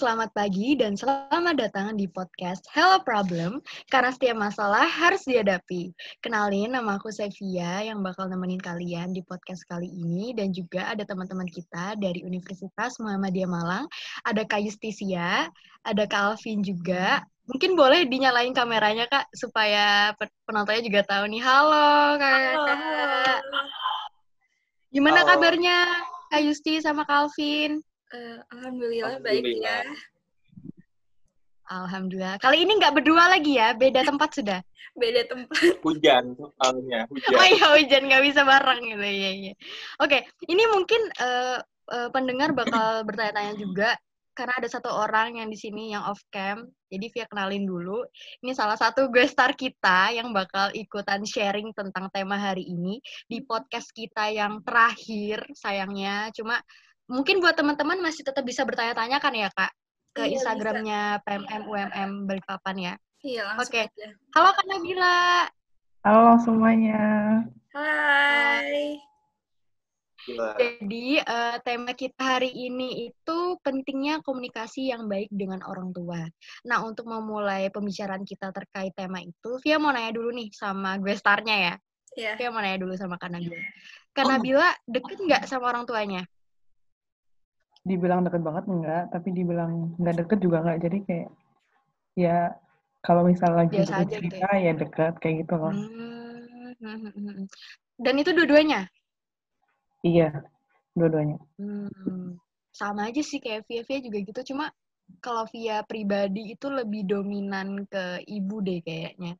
selamat pagi dan selamat datang di podcast Hello Problem, karena setiap masalah harus dihadapi. Kenalin, nama aku Sevia yang bakal nemenin kalian di podcast kali ini, dan juga ada teman-teman kita dari Universitas Muhammadiyah Malang, ada Kak Justisia, ada Kak Alvin juga. Mungkin boleh dinyalain kameranya, Kak, supaya penontonnya juga tahu nih. Halo, Kak. Halo. Gimana Halo. kabarnya, Kak Yusti sama Kak Alvin? Uh, Alhamdulillah, Alhamdulillah baik ya. Alhamdulillah. Kali ini nggak berdua lagi ya, beda tempat sudah. Beda tempat. Hujan soalnya, hujan. Oh iya hujan nggak bisa bareng gitu ya. ya. Oke, ini mungkin uh, uh, pendengar bakal bertanya-tanya juga karena ada satu orang yang di sini yang off cam. Jadi via kenalin dulu. Ini salah satu guest star kita yang bakal ikutan sharing tentang tema hari ini di podcast kita yang terakhir sayangnya. Cuma mungkin buat teman-teman masih tetap bisa bertanya-tanya kan ya kak ke iya, Instagramnya PMM UMM Balikpapan ya. Iya langsung Oke. Okay. Halo Kak Nabila. Halo semuanya. Hai. Jadi uh, tema kita hari ini itu pentingnya komunikasi yang baik dengan orang tua. Nah untuk memulai pembicaraan kita terkait tema itu, Via mau nanya dulu nih sama gue starnya ya. Iya. Via mau nanya dulu sama Kak Nabila. Kak oh. Nabila deket nggak sama orang tuanya? Dibilang deket banget enggak, tapi dibilang nggak deket juga enggak. Jadi kayak ya kalau misal lagi Biasa cerita gitu ya. ya deket kayak gitu loh. Hmm, hmm, hmm, hmm. Dan itu dua-duanya? Iya, dua-duanya. Hmm, sama aja sih kayak Via Via juga gitu. Cuma kalau Via pribadi itu lebih dominan ke ibu deh kayaknya.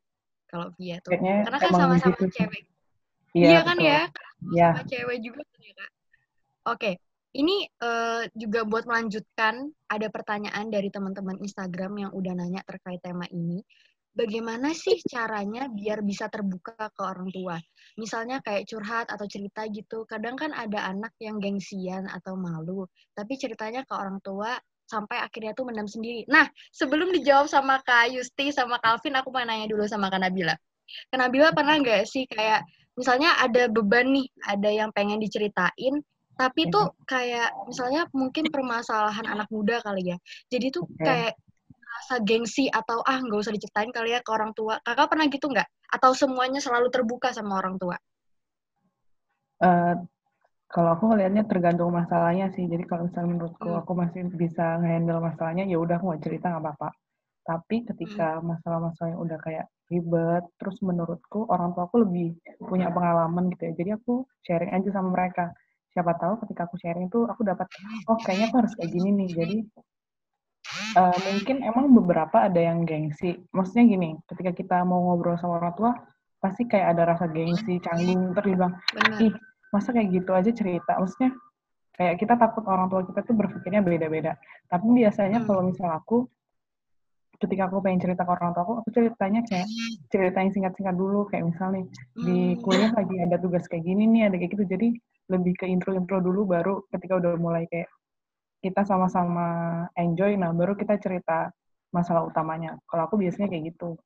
Kalau Via tuh. Kayaknya Karena kan sama-sama gitu cewek. Iya, iya kan ya? Iya. Sama cewek juga kan ya, Kak? Oke ini uh, juga buat melanjutkan ada pertanyaan dari teman-teman Instagram yang udah nanya terkait tema ini. Bagaimana sih caranya biar bisa terbuka ke orang tua? Misalnya kayak curhat atau cerita gitu. Kadang kan ada anak yang gengsian atau malu, tapi ceritanya ke orang tua sampai akhirnya tuh mendam sendiri. Nah, sebelum dijawab sama Kak Yusti sama Calvin, aku mau nanya dulu sama Kak Nabila. Kak Nabila pernah nggak sih kayak misalnya ada beban nih, ada yang pengen diceritain, tapi tuh kayak misalnya mungkin permasalahan anak muda kali ya. Jadi tuh kayak rasa gengsi atau ah nggak usah diceritain kali ya ke orang tua. Kakak pernah gitu nggak? Atau semuanya selalu terbuka sama orang tua? Uh, kalau aku ngelihatnya tergantung masalahnya sih. Jadi kalau misalnya menurutku hmm. aku masih bisa ngehandle masalahnya, ya udah aku nggak cerita nggak apa-apa. Tapi ketika hmm. masalah-masalah yang udah kayak ribet, terus menurutku orang tua aku lebih punya pengalaman gitu ya. Jadi aku sharing aja sama mereka siapa tahu ketika aku sharing tuh aku dapat oh kayaknya aku harus kayak gini nih. Jadi uh, mungkin emang beberapa ada yang gengsi. Maksudnya gini ketika kita mau ngobrol sama orang tua pasti kayak ada rasa gengsi canggung. Bilang ih masa kayak gitu aja cerita? Maksudnya kayak kita takut orang tua kita tuh berpikirnya beda-beda. Tapi biasanya hmm. kalau misal aku ketika aku pengen cerita ke orang tua aku, aku ceritanya kayak cerita yang singkat-singkat dulu, kayak misalnya di hmm. kuliah lagi ada tugas kayak gini nih, ada kayak gitu. Jadi lebih ke intro-intro dulu baru ketika udah mulai kayak kita sama-sama enjoy nah baru kita cerita masalah utamanya. Kalau aku biasanya kayak gitu.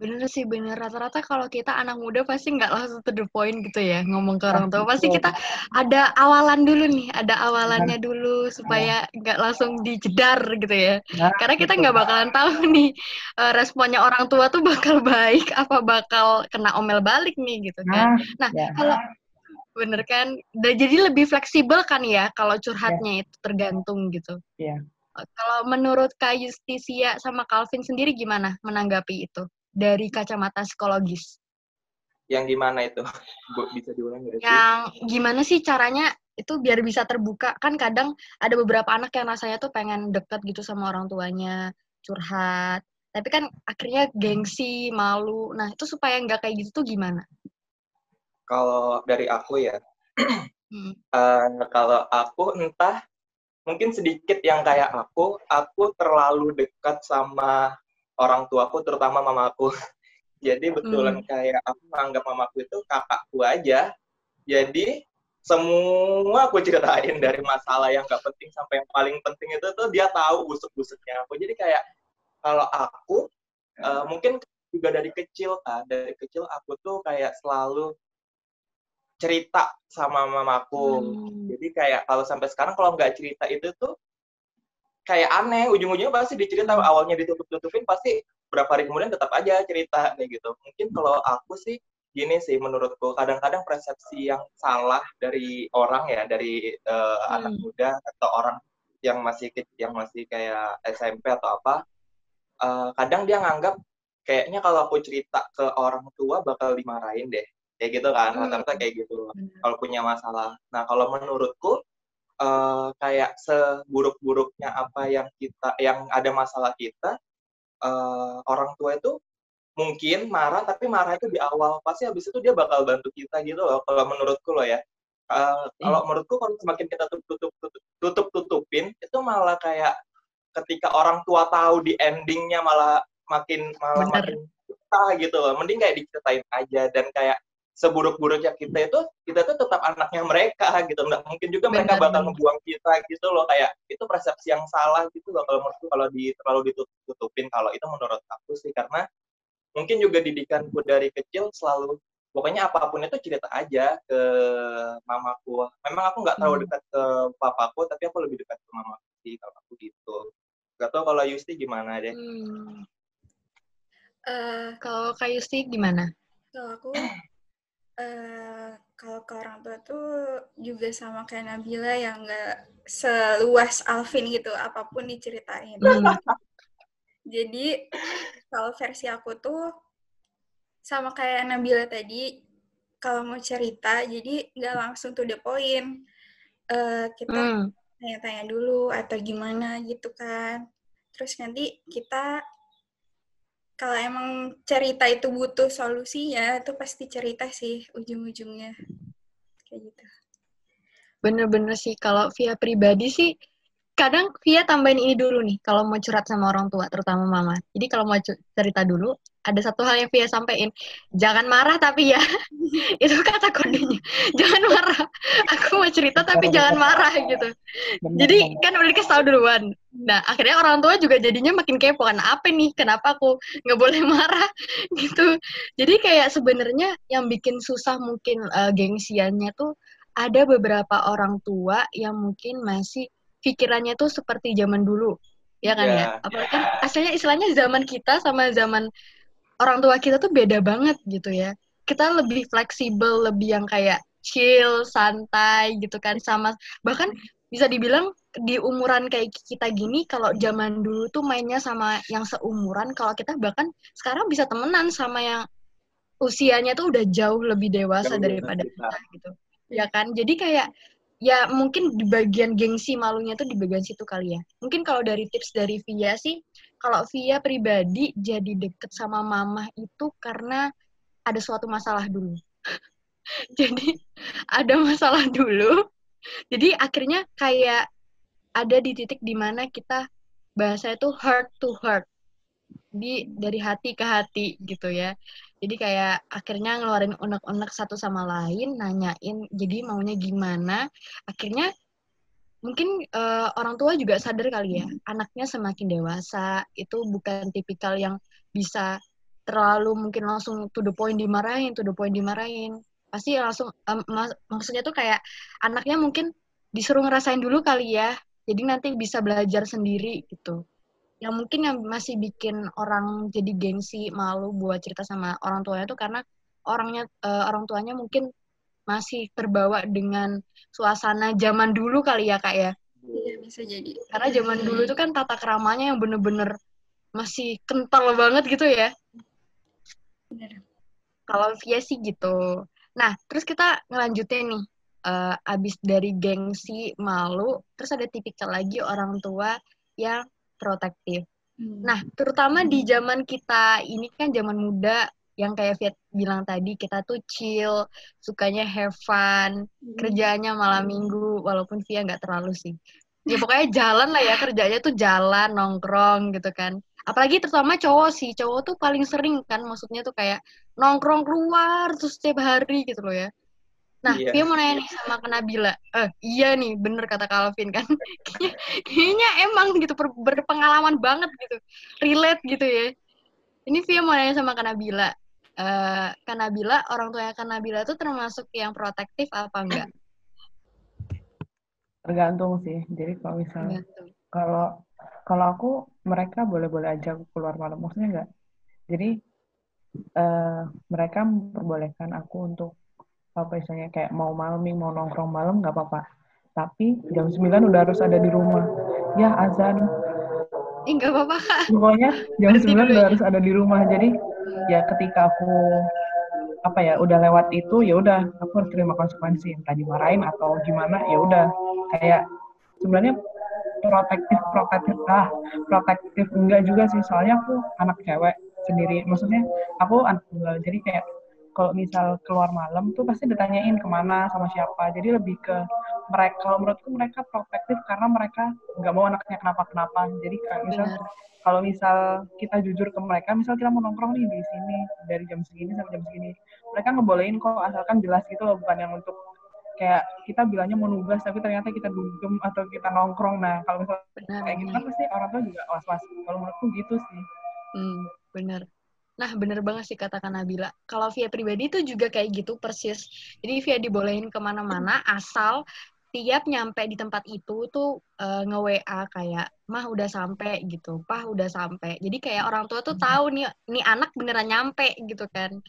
Bener sih bener. Rata-rata kalau kita anak muda pasti nggak langsung to the point gitu ya ngomong ke orang tua. Pasti kita ada awalan dulu nih ada awalannya dulu supaya nggak langsung dijedar gitu ya. Nah, karena kita nggak bakalan tahu nih eh, responnya orang tua tuh bakal baik apa bakal kena omel balik nih gitu kan. Nah, nah ya. kalau bener kan? Dan jadi lebih fleksibel kan ya kalau curhatnya yeah. itu tergantung gitu. Yeah. kalau menurut Kak Justisia sama Calvin sendiri gimana menanggapi itu? Dari kacamata psikologis. Yang gimana itu? Bisa diulang gak sih? Yang gimana sih caranya itu biar bisa terbuka? Kan kadang ada beberapa anak yang rasanya tuh pengen deket gitu sama orang tuanya curhat. Tapi kan akhirnya gengsi malu. Nah itu supaya nggak kayak gitu tuh gimana kalau dari aku ya, hmm. uh, kalau aku entah mungkin sedikit yang kayak aku, aku terlalu dekat sama orang tuaku, terutama mamaku. Jadi betulan hmm. kayak aku menganggap mamaku itu kakakku aja. Jadi semua aku ceritain dari masalah yang gak penting sampai yang paling penting itu tuh dia tahu busuk-busuknya aku. Jadi kayak kalau aku uh, mungkin juga dari kecil kan, dari kecil aku tuh kayak selalu cerita sama mamaku. Hmm. Jadi kayak kalau sampai sekarang kalau nggak cerita itu tuh kayak aneh ujung-ujungnya pasti dicerita awalnya ditutup-tutupin pasti berapa hari kemudian tetap aja cerita kayak gitu mungkin kalau aku sih gini sih menurutku kadang-kadang persepsi yang salah dari orang ya dari uh, hmm. anak muda atau orang yang masih yang masih kayak SMP atau apa uh, kadang dia nganggap kayaknya kalau aku cerita ke orang tua bakal dimarahin deh kayak gitu kan hmm. rata-rata kayak gitu. Kalau punya masalah. Nah kalau menurutku uh, kayak seburuk-buruknya apa yang kita yang ada masalah kita uh, orang tua itu mungkin marah tapi marah itu di awal. Pasti habis itu dia bakal bantu kita gitu loh kalau menurutku loh ya. Uh, kalau menurutku kalau semakin kita tutup tutup tutup, tutup tutupin itu malah kayak ketika orang tua tahu di endingnya malah makin malah Bener. makin susah gitu loh. Mending kayak diceritain aja dan kayak seburuk-buruknya kita itu kita tuh tetap anaknya mereka gitu. Nggak mungkin juga mereka Benar. bakal ngebuang kita gitu loh. Kayak itu persepsi yang salah gitu loh kalau menurutku kalau di terlalu ditutupin kalau itu menurut aku sih karena mungkin juga didikanku dari kecil selalu pokoknya apa pun itu cerita aja ke mamaku. Memang aku nggak terlalu hmm. dekat ke papaku tapi aku lebih dekat ke mamaku sih kalau aku gitu. Gak tau kalau Yusti gimana deh. Hmm. uh, kalau Kak Yusti gimana? Kalau aku Uh, kalau ke orang tua tuh juga sama kayak Nabila yang nggak seluas Alvin gitu, apa pun diceritain. Hmm. Jadi kalau versi aku tuh sama kayak Nabila tadi, kalau mau cerita, jadi nggak langsung to the point. Uh, kita hmm. tanya-tanya dulu atau gimana gitu kan. Terus nanti kita kalau emang cerita itu butuh solusinya itu pasti cerita sih ujung-ujungnya. Kayak gitu. Bener-bener sih kalau via pribadi sih kadang Via tambahin ini dulu nih kalau mau curhat sama orang tua terutama mama. Jadi kalau mau cerita dulu ada satu hal yang Via sampaikan jangan marah tapi ya. Itu kata kodenya jangan marah. Aku mau cerita tapi jangan marah gitu. Jadi kan udah dikasih tahu duluan. Nah akhirnya orang tua juga jadinya makin kepo kan apa nih? Kenapa aku nggak boleh marah? Gitu. Jadi kayak sebenarnya yang bikin susah mungkin uh, gengsiannya tuh ada beberapa orang tua yang mungkin masih pikirannya tuh seperti zaman dulu. Ya kan yeah, ya apalagi kan asalnya istilahnya zaman kita sama zaman orang tua kita tuh beda banget gitu ya. Kita lebih fleksibel lebih yang kayak chill santai gitu kan sama bahkan bisa dibilang di umuran kayak kita gini kalau zaman dulu tuh mainnya sama yang seumuran kalau kita bahkan sekarang bisa temenan sama yang usianya tuh udah jauh lebih dewasa daripada kita gitu. Ya kan? Jadi kayak ya mungkin di bagian gengsi malunya tuh di bagian situ kali ya. Mungkin kalau dari tips dari Via sih, kalau Via pribadi jadi deket sama mama itu karena ada suatu masalah dulu. jadi ada masalah dulu. Jadi akhirnya kayak ada di titik di mana kita bahasa itu heart to heart. Di dari hati ke hati gitu ya. Jadi kayak akhirnya ngeluarin unek-unek satu sama lain, nanyain jadi maunya gimana. Akhirnya mungkin uh, orang tua juga sadar kali ya, anaknya semakin dewasa itu bukan tipikal yang bisa terlalu mungkin langsung to the point dimarahin, to the point dimarahin. Pasti langsung um, mak maksudnya tuh kayak anaknya mungkin disuruh ngerasain dulu kali ya. Jadi nanti bisa belajar sendiri gitu yang mungkin yang masih bikin orang jadi gengsi malu buat cerita sama orang tuanya itu karena orangnya uh, orang tuanya mungkin masih terbawa dengan suasana zaman dulu kali ya kak ya iya bisa jadi karena zaman dulu itu kan tata keramanya yang bener-bener masih kental banget gitu ya Bener. kalau via sih gitu nah terus kita ngelanjutin nih uh, abis dari gengsi malu terus ada tipikal lagi orang tua yang protektif. Hmm. Nah, terutama di zaman kita ini kan zaman muda yang kayak Fiat bilang tadi kita tuh chill, sukanya have fun, hmm. kerjanya malam minggu walaupun Via nggak terlalu sih. Ya pokoknya jalan lah ya kerjanya tuh jalan nongkrong gitu kan. Apalagi terutama cowok sih, cowok tuh paling sering kan maksudnya tuh kayak nongkrong keluar terus setiap hari gitu loh ya. Nah, iya. Via mau nanya nih sama Nabila. Eh, iya nih, bener kata Calvin kan. Kayaknya emang gitu berpengalaman banget gitu. Relate gitu ya. Ini Via mau nanya sama Nabila. Uh, Nabila, orang tuanya Nabila tuh termasuk yang protektif apa enggak? Tergantung sih. Jadi kalau misalnya kalau kalau aku mereka boleh-boleh aja keluar malam. Maksudnya enggak? Jadi uh, mereka memperbolehkan aku untuk apa istilahnya kayak mau malam mau nongkrong malam nggak apa-apa. Tapi jam 9 udah harus ada di rumah. Ya azan. Eh, nggak apa-apa pokoknya jam Berarti 9 udah harus ada di rumah. Jadi ya ketika aku apa ya udah lewat itu ya udah aku harus terima konsekuensi entah dimarahin atau gimana ya udah. Kayak sebenarnya protektif protektif ah protektif enggak juga sih soalnya aku anak cewek sendiri. Maksudnya aku anak jadi kayak kalau misal keluar malam tuh pasti ditanyain ke mana sama siapa. Jadi lebih ke mereka kalau menurutku mereka protektif karena mereka nggak mau anaknya kenapa-kenapa. Jadi kayak misal kalau misal kita jujur ke mereka misal kita mau nongkrong nih di sini dari jam segini sampai jam segini mereka ngebolehin kok asalkan jelas gitu loh bukan yang untuk kayak kita bilangnya mau nugas tapi ternyata kita dugem atau kita nongkrong. Nah kalau misalnya benar, kayak gitu kan pasti orang tua juga was was kalau menurutku gitu sih. Hmm, benar Nah, bener banget sih katakan Nabila. Kalau via pribadi itu juga kayak gitu persis. Jadi via dibolehin ke mana-mana asal tiap nyampe di tempat itu tuh uh, nge-WA kayak mah udah sampai gitu, pah udah sampai. Jadi kayak orang tua tuh tahu nih nih anak beneran nyampe gitu kan.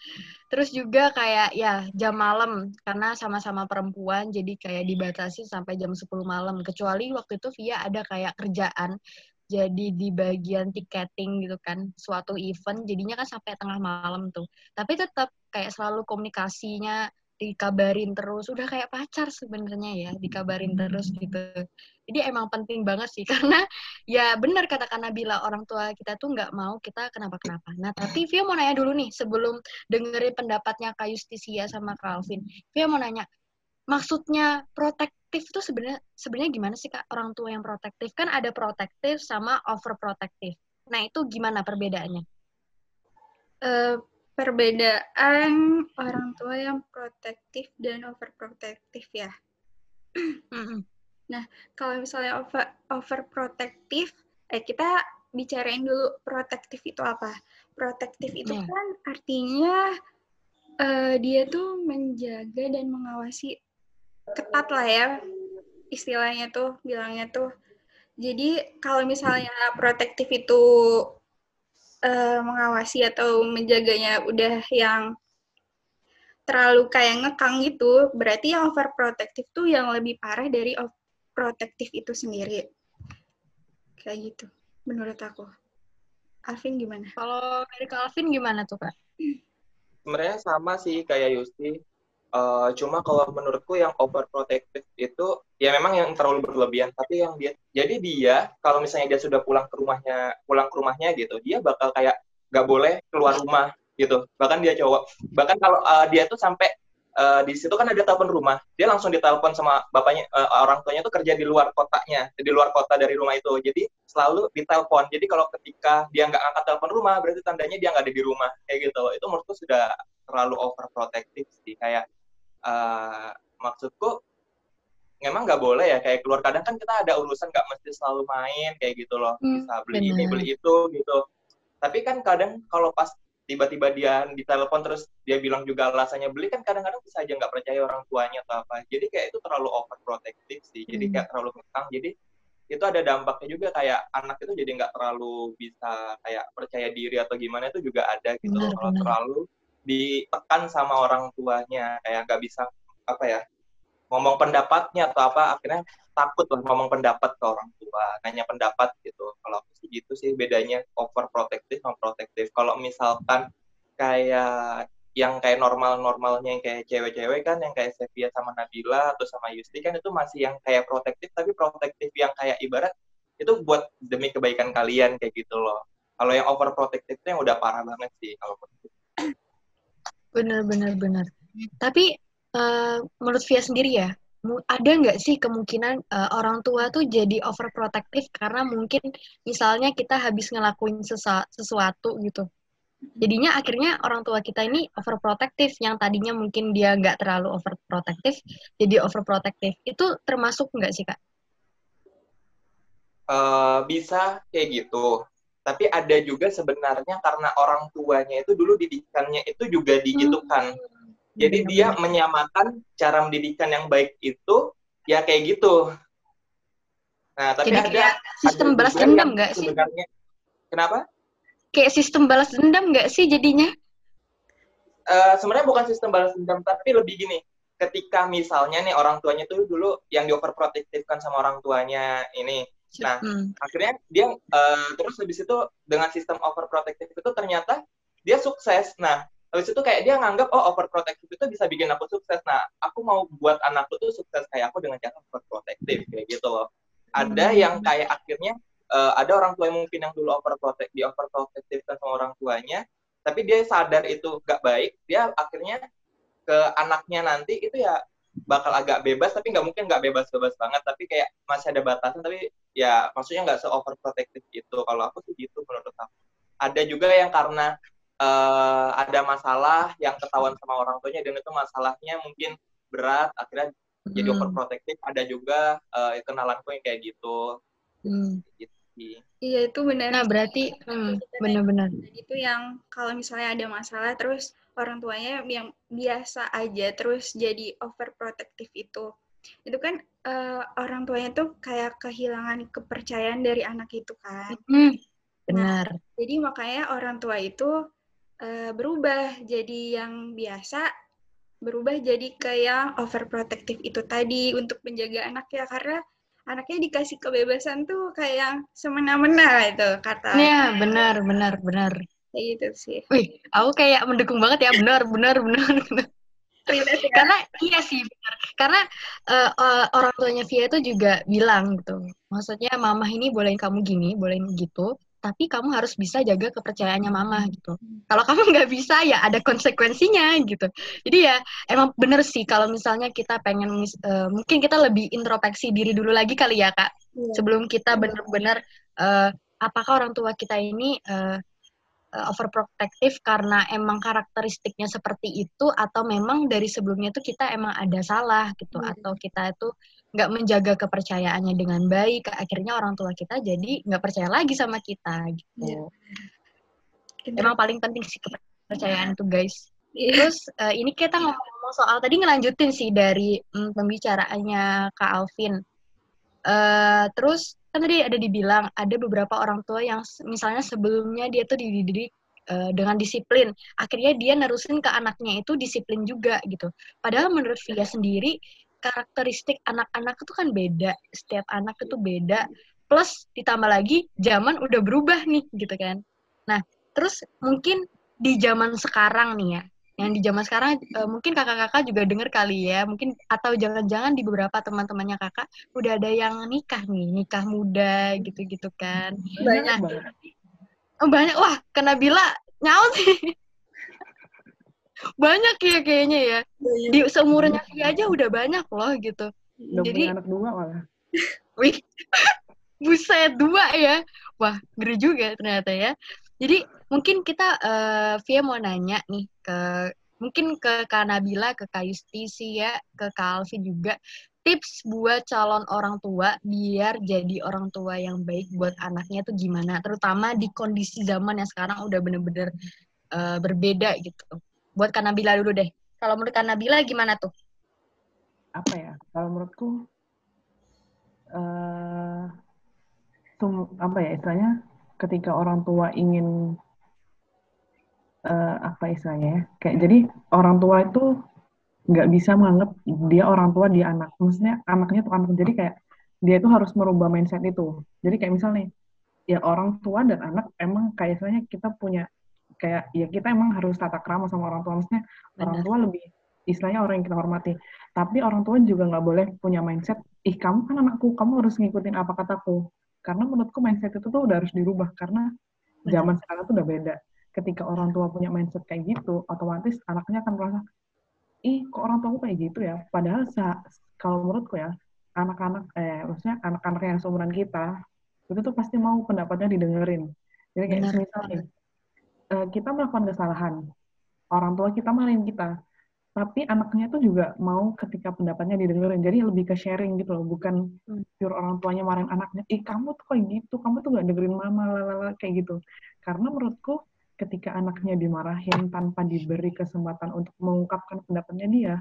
Terus juga kayak ya jam malam karena sama-sama perempuan jadi kayak dibatasi sampai jam 10 malam. Kecuali waktu itu via ada kayak kerjaan jadi di bagian tiketing gitu kan suatu event jadinya kan sampai tengah malam tuh. Tapi tetap kayak selalu komunikasinya dikabarin terus. Udah kayak pacar sebenarnya ya dikabarin terus gitu. Jadi emang penting banget sih karena ya benar katakan Nabila orang tua kita tuh nggak mau kita kenapa kenapa nah tapi Via mau nanya dulu nih sebelum dengerin pendapatnya Kak Justisia sama Calvin Via mau nanya maksudnya protektif itu sebenarnya sebenarnya gimana sih kak? Orang tua yang protektif. Kan ada protektif sama overprotective nah itu gimana perbedaannya? Uh, perbedaan orang tua yang protektif dan overprotective ya? Nah kalau misalnya over overprotective eh kita bicarain dulu protektif itu apa. Protektif itu yeah. kan artinya uh, dia tuh menjaga dan mengawasi ketat lah ya istilahnya tuh bilangnya tuh. Jadi kalau misalnya protektif itu uh, mengawasi atau menjaganya udah yang terlalu kayak ngekang gitu, berarti yang overprotective tuh yang lebih parah dari protektif itu sendiri. Kayak gitu, menurut aku. Alvin gimana? Kalau dari Alvin gimana tuh, Kak? Sebenarnya sama sih kayak Yusti Uh, cuma kalau menurutku yang overprotective itu ya memang yang terlalu berlebihan tapi yang dia jadi dia kalau misalnya dia sudah pulang ke rumahnya pulang ke rumahnya gitu dia bakal kayak nggak boleh keluar rumah gitu. Bahkan dia cowok bahkan kalau uh, dia tuh sampai uh, di situ kan ada telepon rumah dia langsung ditelepon sama bapaknya uh, orang tuanya tuh kerja di luar kotanya di luar kota dari rumah itu. Jadi selalu ditelepon. Jadi kalau ketika dia nggak angkat telepon rumah berarti tandanya dia nggak ada di rumah kayak gitu. Itu menurutku sudah terlalu overprotective sih kayak uh, maksudku memang nggak boleh ya kayak keluar kadang kan kita ada urusan nggak mesti selalu main kayak gitu loh. Hmm, bisa beli bener. ini beli itu gitu. Tapi kan kadang kalau pas tiba-tiba dia ditelepon terus dia bilang juga alasannya beli kan kadang-kadang bisa aja nggak percaya orang tuanya atau apa. Jadi kayak itu terlalu overprotective sih. Jadi hmm. kayak terlalu ngekang. Jadi itu ada dampaknya juga kayak anak itu jadi nggak terlalu bisa kayak percaya diri atau gimana itu juga ada gitu bener, kalau terlalu ditekan sama orang tuanya kayak nggak bisa apa ya ngomong pendapatnya atau apa akhirnya takut lah ngomong pendapat ke orang tua nanya pendapat gitu. Kalau gitu sih bedanya overprotective sama protektif kalau misalkan kayak yang kayak normal-normalnya yang kayak cewek-cewek kan yang kayak Sevia sama Nabila atau sama Yusti kan itu masih yang kayak protektif tapi protektif yang kayak ibarat itu buat demi kebaikan kalian kayak gitu loh. Kalau yang overprotective itu yang udah parah banget sih kalau Benar, benar, benar. Tapi uh, menurut Via sendiri ya, ada nggak sih kemungkinan uh, orang tua tuh jadi overprotective karena mungkin misalnya kita habis ngelakuin sesuatu gitu. Jadinya akhirnya orang tua kita ini overprotective yang tadinya mungkin dia nggak terlalu overprotective jadi overprotective. Itu termasuk nggak sih kak? Uh, bisa kayak gitu tapi ada juga sebenarnya karena orang tuanya itu dulu didikannya itu juga digitukan. Hmm. Jadi dia menyamakan cara mendidikan yang baik itu ya kayak gitu. Nah, tapi Jadi ada sistem ada balas dendam nggak sih? Sebenarnya, kenapa? Kayak sistem balas dendam nggak sih jadinya? Uh, sebenarnya bukan sistem balas dendam, tapi lebih gini. Ketika misalnya nih orang tuanya tuh dulu yang di overprotective sama orang tuanya ini, nah hmm. akhirnya dia uh, terus habis itu dengan sistem overprotective itu ternyata dia sukses. Nah habis itu kayak dia nganggap oh overprotective itu bisa bikin aku sukses nah aku mau buat anakku tuh sukses kayak aku dengan cara overprotective kayak gitu loh ada hmm. yang kayak akhirnya uh, ada orang tua yang mungkin yang dulu overprotect di overprotective sama orang tuanya tapi dia sadar itu gak baik dia akhirnya ke anaknya nanti itu ya bakal agak bebas tapi nggak mungkin nggak bebas-bebas banget tapi kayak masih ada batasan tapi ya maksudnya nggak se overprotective gitu kalau aku sih gitu menurut aku ada juga yang karena uh, ada masalah yang ketahuan sama orang tuanya dan itu masalahnya mungkin berat akhirnya hmm. jadi overprotective ada juga uh, kenalanku yang kayak gitu hmm. gitu Iya itu benar. Nah berarti hmm, benar-benar. Itu yang kalau misalnya ada masalah terus orang tuanya yang biasa aja terus jadi overprotective itu, itu kan uh, orang tuanya tuh kayak kehilangan kepercayaan dari anak itu kan. Hmm, benar. Nah, jadi makanya orang tua itu uh, berubah jadi yang biasa berubah jadi ke yang overprotective itu tadi untuk menjaga anak ya karena anaknya dikasih kebebasan tuh kayak semena-mena itu kata. Iya benar benar benar. Kayak gitu sih. Wih, aku kayak mendukung banget ya benar benar benar. Karena iya sih benar. Karena uh, uh, orang tuanya Via itu juga bilang gitu. Maksudnya mama ini bolehin kamu gini, bolehin gitu tapi kamu harus bisa jaga kepercayaannya mama gitu. Kalau kamu nggak bisa ya ada konsekuensinya gitu. Jadi ya emang bener sih kalau misalnya kita pengen uh, mungkin kita lebih introspeksi diri dulu lagi kali ya kak yeah. sebelum kita bener-bener uh, apakah orang tua kita ini uh, overprotective karena emang karakteristiknya seperti itu atau memang dari sebelumnya tuh kita emang ada salah gitu yeah. atau kita itu nggak menjaga kepercayaannya dengan baik akhirnya orang tua kita jadi nggak percaya lagi sama kita gitu yeah. emang paling penting sih kepercayaan itu guys yeah. terus uh, ini kita ngomong soal tadi ngelanjutin sih dari mm, pembicaraannya kak Alvin uh, terus kan tadi ada dibilang ada beberapa orang tua yang misalnya sebelumnya dia tuh dididik uh, dengan disiplin. Akhirnya dia nerusin ke anaknya itu disiplin juga gitu. Padahal menurut Via sendiri karakteristik anak-anak itu kan beda. Setiap anak itu beda. Plus ditambah lagi zaman udah berubah nih gitu kan. Nah terus mungkin di zaman sekarang nih ya yang di zaman sekarang uh, mungkin kakak-kakak juga denger kali ya mungkin atau jangan-jangan di beberapa teman-temannya kakak udah ada yang nikah nih nikah muda gitu-gitu kan banyak nah, banget oh, banyak wah kena bila nyaut sih banyak ya kayaknya ya. Di seumurnya Via aja udah banyak loh gitu. Udah Jadi anak dua malah. Wih, buset dua ya. Wah, ngeri juga ternyata ya. Jadi mungkin kita uh, Via mau nanya nih ke mungkin ke Kak Nabila, ke Kak Justisi ya, ke Kak Alvin juga tips buat calon orang tua biar jadi orang tua yang baik buat anaknya tuh gimana terutama di kondisi zaman yang sekarang udah bener-bener uh, berbeda gitu buat Kanabila dulu deh. Kalau menurut Kanabila gimana tuh? Apa ya? Kalau menurutku uh, apa ya istilahnya ketika orang tua ingin uh, apa istilahnya ya? Kayak jadi orang tua itu nggak bisa menganggap dia orang tua dia anak. Maksudnya anaknya tuh anak. Jadi kayak dia itu harus merubah mindset itu. Jadi kayak misalnya ya orang tua dan anak emang kayak misalnya kita punya kayak ya kita emang harus tata krama sama orang tua maksudnya Benar. orang tua lebih istilahnya orang yang kita hormati tapi orang tua juga nggak boleh punya mindset ih kamu kan anakku kamu harus ngikutin apa kataku karena menurutku mindset itu tuh udah harus dirubah karena zaman sekarang tuh udah beda ketika orang tua punya mindset kayak gitu otomatis anaknya akan merasa ih kok orang tua kayak gitu ya padahal kalau menurutku ya anak-anak eh maksudnya anak-anak yang seumuran kita itu tuh pasti mau pendapatnya didengerin jadi kayak misalnya uh, kita melakukan kesalahan, orang tua kita marahin kita, tapi anaknya tuh juga mau ketika pendapatnya didengerin. Jadi lebih ke sharing gitu loh, bukan hmm. pure orang tuanya marahin anaknya. Ih kamu tuh kayak gitu, kamu tuh gak dengerin mama, lalala kayak gitu. Karena menurutku ketika anaknya dimarahin tanpa diberi kesempatan untuk mengungkapkan pendapatnya dia,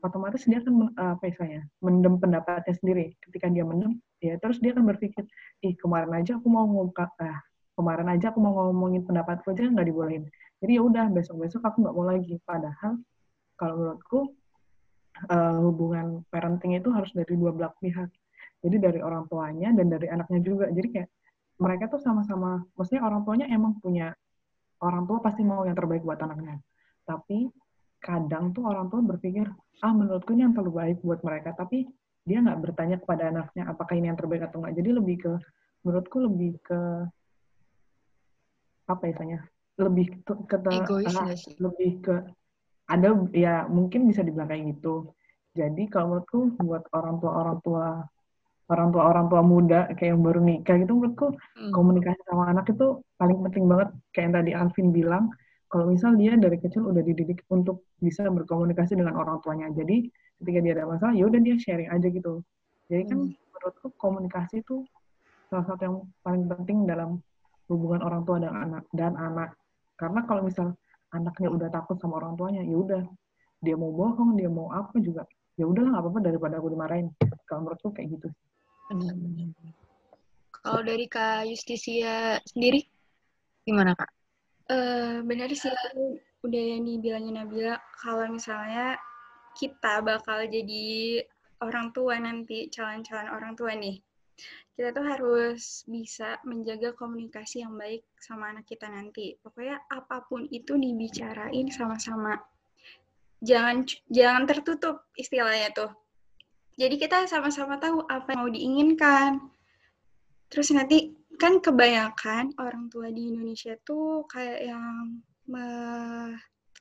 otomatis dia akan apa istilahnya mendem pendapatnya sendiri. Ketika dia mendem ya terus dia akan berpikir ih kemarin aja aku mau ngomong ah, kemarin aja aku mau ngomongin pendapatku aja nggak dibolehin. Jadi ya udah besok besok aku nggak mau lagi. Padahal kalau menurutku uh, hubungan parenting itu harus dari dua belah pihak. Jadi dari orang tuanya dan dari anaknya juga. Jadi kayak mereka tuh sama-sama maksudnya orang tuanya emang punya orang tua pasti mau yang terbaik buat anaknya. Tapi kadang tuh orang tua berpikir ah menurutku ini yang terlalu baik buat mereka. Tapi dia nggak bertanya kepada anaknya apakah ini yang terbaik atau enggak jadi lebih ke menurutku lebih ke apa ya lebih ke, ke Egois uh, lebih ke ada ya mungkin bisa dibilang kayak gitu. Jadi kalau menurutku buat orang tua orang tua orang tua orang tua muda kayak yang baru nikah gitu menurutku hmm. komunikasi sama anak itu paling penting banget. Kayak yang tadi Alvin bilang kalau misal dia dari kecil udah dididik untuk bisa berkomunikasi dengan orang tuanya. Jadi ketika dia ada masalah ya udah dia sharing aja gitu. Jadi kan hmm. menurutku komunikasi itu salah satu yang paling penting dalam hubungan orang tua dan anak dan anak. Karena kalau misal anaknya udah takut sama orang tuanya ya udah. Dia mau bohong dia mau apa juga. Ya udahlah nggak apa-apa daripada aku dimarahin. Kalau menurutku kayak gitu kalau dari kak Justisia sendiri? Gimana kak? Uh, benar sih udah yang dibilangin Nabila. Kalau misalnya kita bakal jadi orang tua nanti calon-calon orang tua nih kita tuh harus bisa menjaga komunikasi yang baik sama anak kita nanti. Pokoknya apa pun itu dibicarain sama-sama. Jangan jangan tertutup istilahnya tuh jadi kita sama-sama tahu apa yang mau diinginkan terus nanti kan kebanyakan orang tua di Indonesia tuh kayak yang me,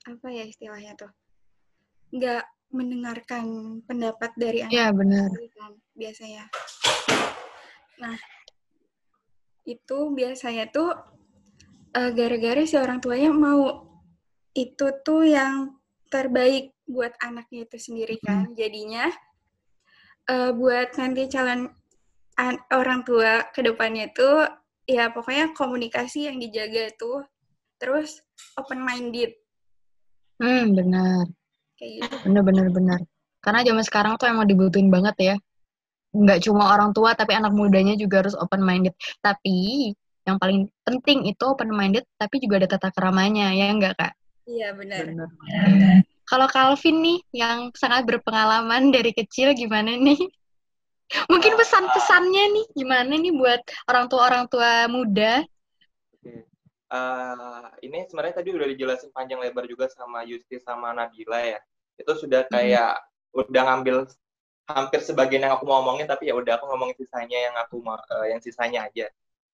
apa ya istilahnya tuh nggak mendengarkan pendapat dari anak ya, benar. kan biasanya nah itu biasanya tuh uh, gara-gara si orang tuanya mau itu tuh yang terbaik buat anaknya itu sendiri kan hmm. jadinya uh, buat nanti calon orang tua ke depannya itu ya pokoknya komunikasi yang dijaga tuh terus open minded. Hmm, benar. Kayak gitu. Benar benar benar. Karena zaman sekarang tuh emang dibutuhin banget ya. Nggak cuma orang tua tapi anak mudanya juga harus open minded. Tapi yang paling penting itu open minded tapi juga ada tata keramanya ya enggak Kak? Iya, benar. benar. Kalau Calvin nih yang sangat berpengalaman dari kecil gimana nih? Mungkin pesan-pesannya nih gimana nih buat orang tua orang tua muda? Uh, ini sebenarnya tadi udah dijelasin panjang lebar juga sama Yusti sama Nabila ya. Itu sudah hmm. kayak hmm. udah ngambil hampir sebagian yang aku mau ngomongin tapi ya udah aku ngomongin sisanya yang aku mau uh, yang sisanya aja.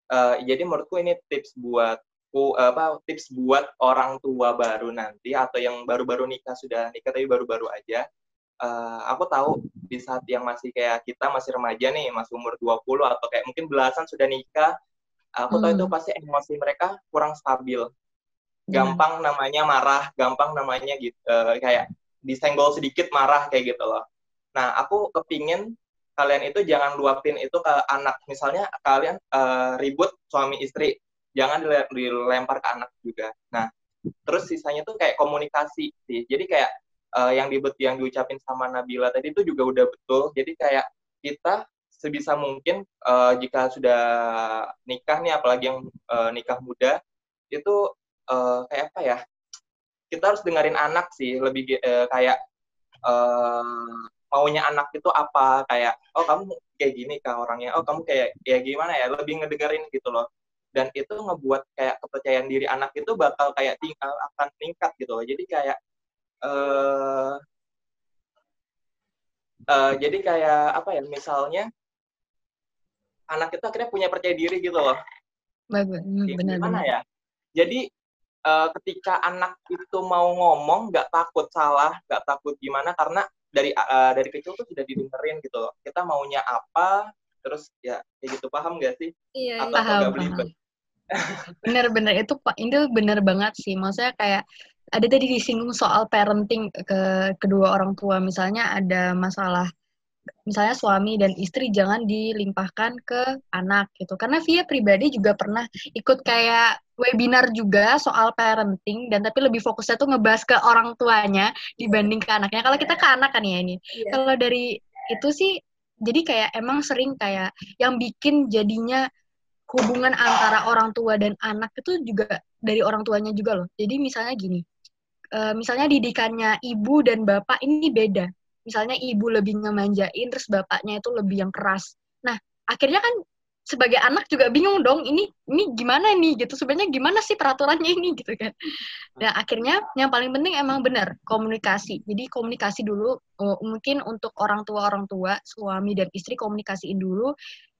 Uh, jadi menurutku ini tips buat apa tips buat orang tua baru nanti atau yang baru-baru nikah sudah nikah tapi baru-baru aja uh, aku tahu di saat yang masih kayak kita masih remaja nih, masih umur 20 atau kayak mungkin belasan sudah nikah, aku hmm. tahu itu hmm. pasti emosi mereka kurang stabil. Iya. Gampang hmm. namanya marah, gampang namanya gitu uh, kayak disenggol sedikit marah kayak gitu loh. Nah, aku kepingin kalian itu jangan luapin itu ke anak. Misalnya kalian uh, ribut suami istri, jangan dilempar ke anak juga. Nah, terus sisanya tuh kayak komunikasi sih. Jadi kayak uh, yang dibet yang diucapin sama Nabila tadi itu juga udah betul. Jadi kayak kita sebisa mungkin uh, jika sudah nikah nih apalagi yang uh, nikah muda itu uh, kayak apa ya? Kita harus dengerin anak sih lebih uh, kayak uh, maunya anak itu apa kayak oh kamu kayak gini kah orangnya oh kamu kayak ya gimana ya lebih ngedengerin gitu loh dan itu ngebuat kayak kepercayaan diri anak itu bakal kayak tinggal akan meningkat gitu loh. Jadi kayak uh, uh, jadi kayak apa ya misalnya anak itu akhirnya punya percaya diri gitu loh. Benar gimana ya? Jadi uh, ketika anak itu mau ngomong nggak takut salah nggak takut gimana karena dari uh, dari kecil tuh sudah didengerin gitu loh. Kita maunya apa terus ya kayak gitu paham gak sih iya, atau paham, paham. bener-bener itu pak ini bener banget sih maksudnya kayak ada tadi disinggung soal parenting ke kedua orang tua misalnya ada masalah misalnya suami dan istri jangan dilimpahkan ke anak gitu karena Via pribadi juga pernah ikut kayak webinar juga soal parenting dan tapi lebih fokusnya tuh ngebahas ke orang tuanya dibanding ke anaknya. Kalau kita ke anak kan ya ini. Yeah. Kalau dari itu sih jadi kayak emang sering kayak yang bikin jadinya hubungan antara orang tua dan anak itu juga dari orang tuanya juga loh. Jadi misalnya gini, uh, misalnya didikannya ibu dan bapak ini beda. Misalnya ibu lebih ngemanjain, terus bapaknya itu lebih yang keras. Nah, akhirnya kan sebagai anak juga bingung dong ini ini gimana nih gitu. Sebenarnya gimana sih peraturannya ini gitu kan. Dan akhirnya yang paling penting emang benar komunikasi. Jadi komunikasi dulu uh, mungkin untuk orang tua orang tua suami dan istri komunikasiin dulu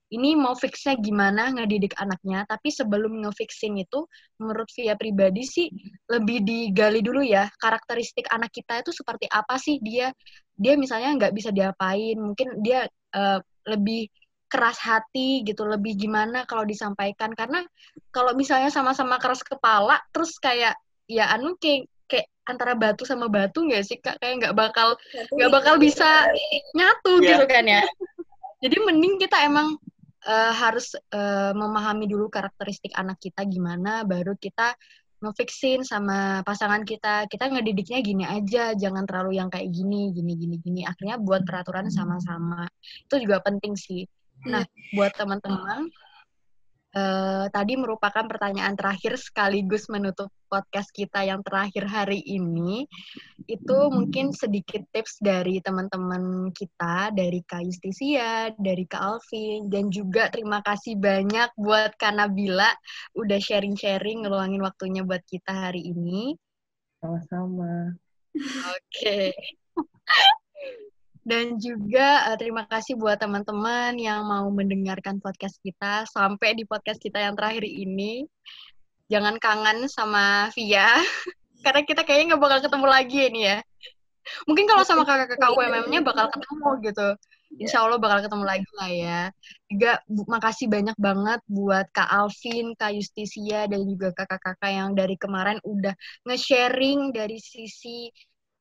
ini mau fixnya gimana ngedidik anaknya. Tapi sebelum ngefixin itu menurut Via pribadi sih lebih digali dulu ya karakteristik anak kita itu seperti apa sih. Dia dia misalnya nggak bisa diapain mungkin dia uh, lebih keras hati gitu lebih gimana kalau disampaikan. Karena kalau misalnya sama-sama keras kepala terus kayak ya anu kayak kayak antara batu sama batu nggak sih kak? Kayak nggak bakal nggak bakal bisa nyatu yeah. gitu kan ya. Jadi mending kita emang uh, harus uh, memahami dulu karakteristik anak kita gimana baru kita ngefixin sama pasangan kita. Kita ngedidiknya gini aja jangan terlalu yang kayak gini gini gini gini. Akhirnya buat peraturan sama-sama. Itu juga penting sih Nah, iya. buat teman-teman, uh, tadi merupakan pertanyaan terakhir sekaligus menutup podcast kita yang terakhir hari ini. Itu mungkin sedikit tips dari teman-teman kita, dari Kak Justisia, dari Kak Alvin, dan juga terima kasih banyak buat Kak Nabila udah sharing-sharing, ngeluangin waktunya buat kita hari ini. Sama-sama. Oke. Okay. Dan juga uh, terima kasih buat teman-teman yang mau mendengarkan podcast kita sampai di podcast kita yang terakhir ini. Jangan kangen sama Via, karena kita kayaknya nggak bakal ketemu lagi ini ya. Mungkin kalau sama kakak-kakak UMM-nya bakal ketemu gitu. Insya Allah bakal ketemu lagi lah ya. Juga makasih banyak banget buat Kak Alvin, Kak Justisia, dan juga kakak-kakak yang dari kemarin udah nge-sharing dari sisi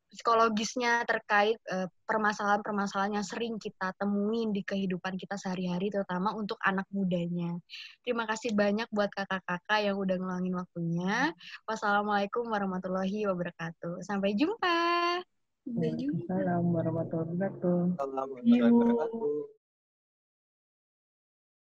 psikologisnya terkait permasalahan-permasalahan uh, yang sering kita temuin di kehidupan kita sehari-hari, terutama untuk anak mudanya. Terima kasih banyak buat kakak-kakak yang udah ngeluangin waktunya. Wassalamualaikum warahmatullahi wabarakatuh. Sampai jumpa. Sampai jumpa. Assalamualaikum warahmatullahi wabarakatuh. Assalamualaikum warahmatullahi wabarakatuh.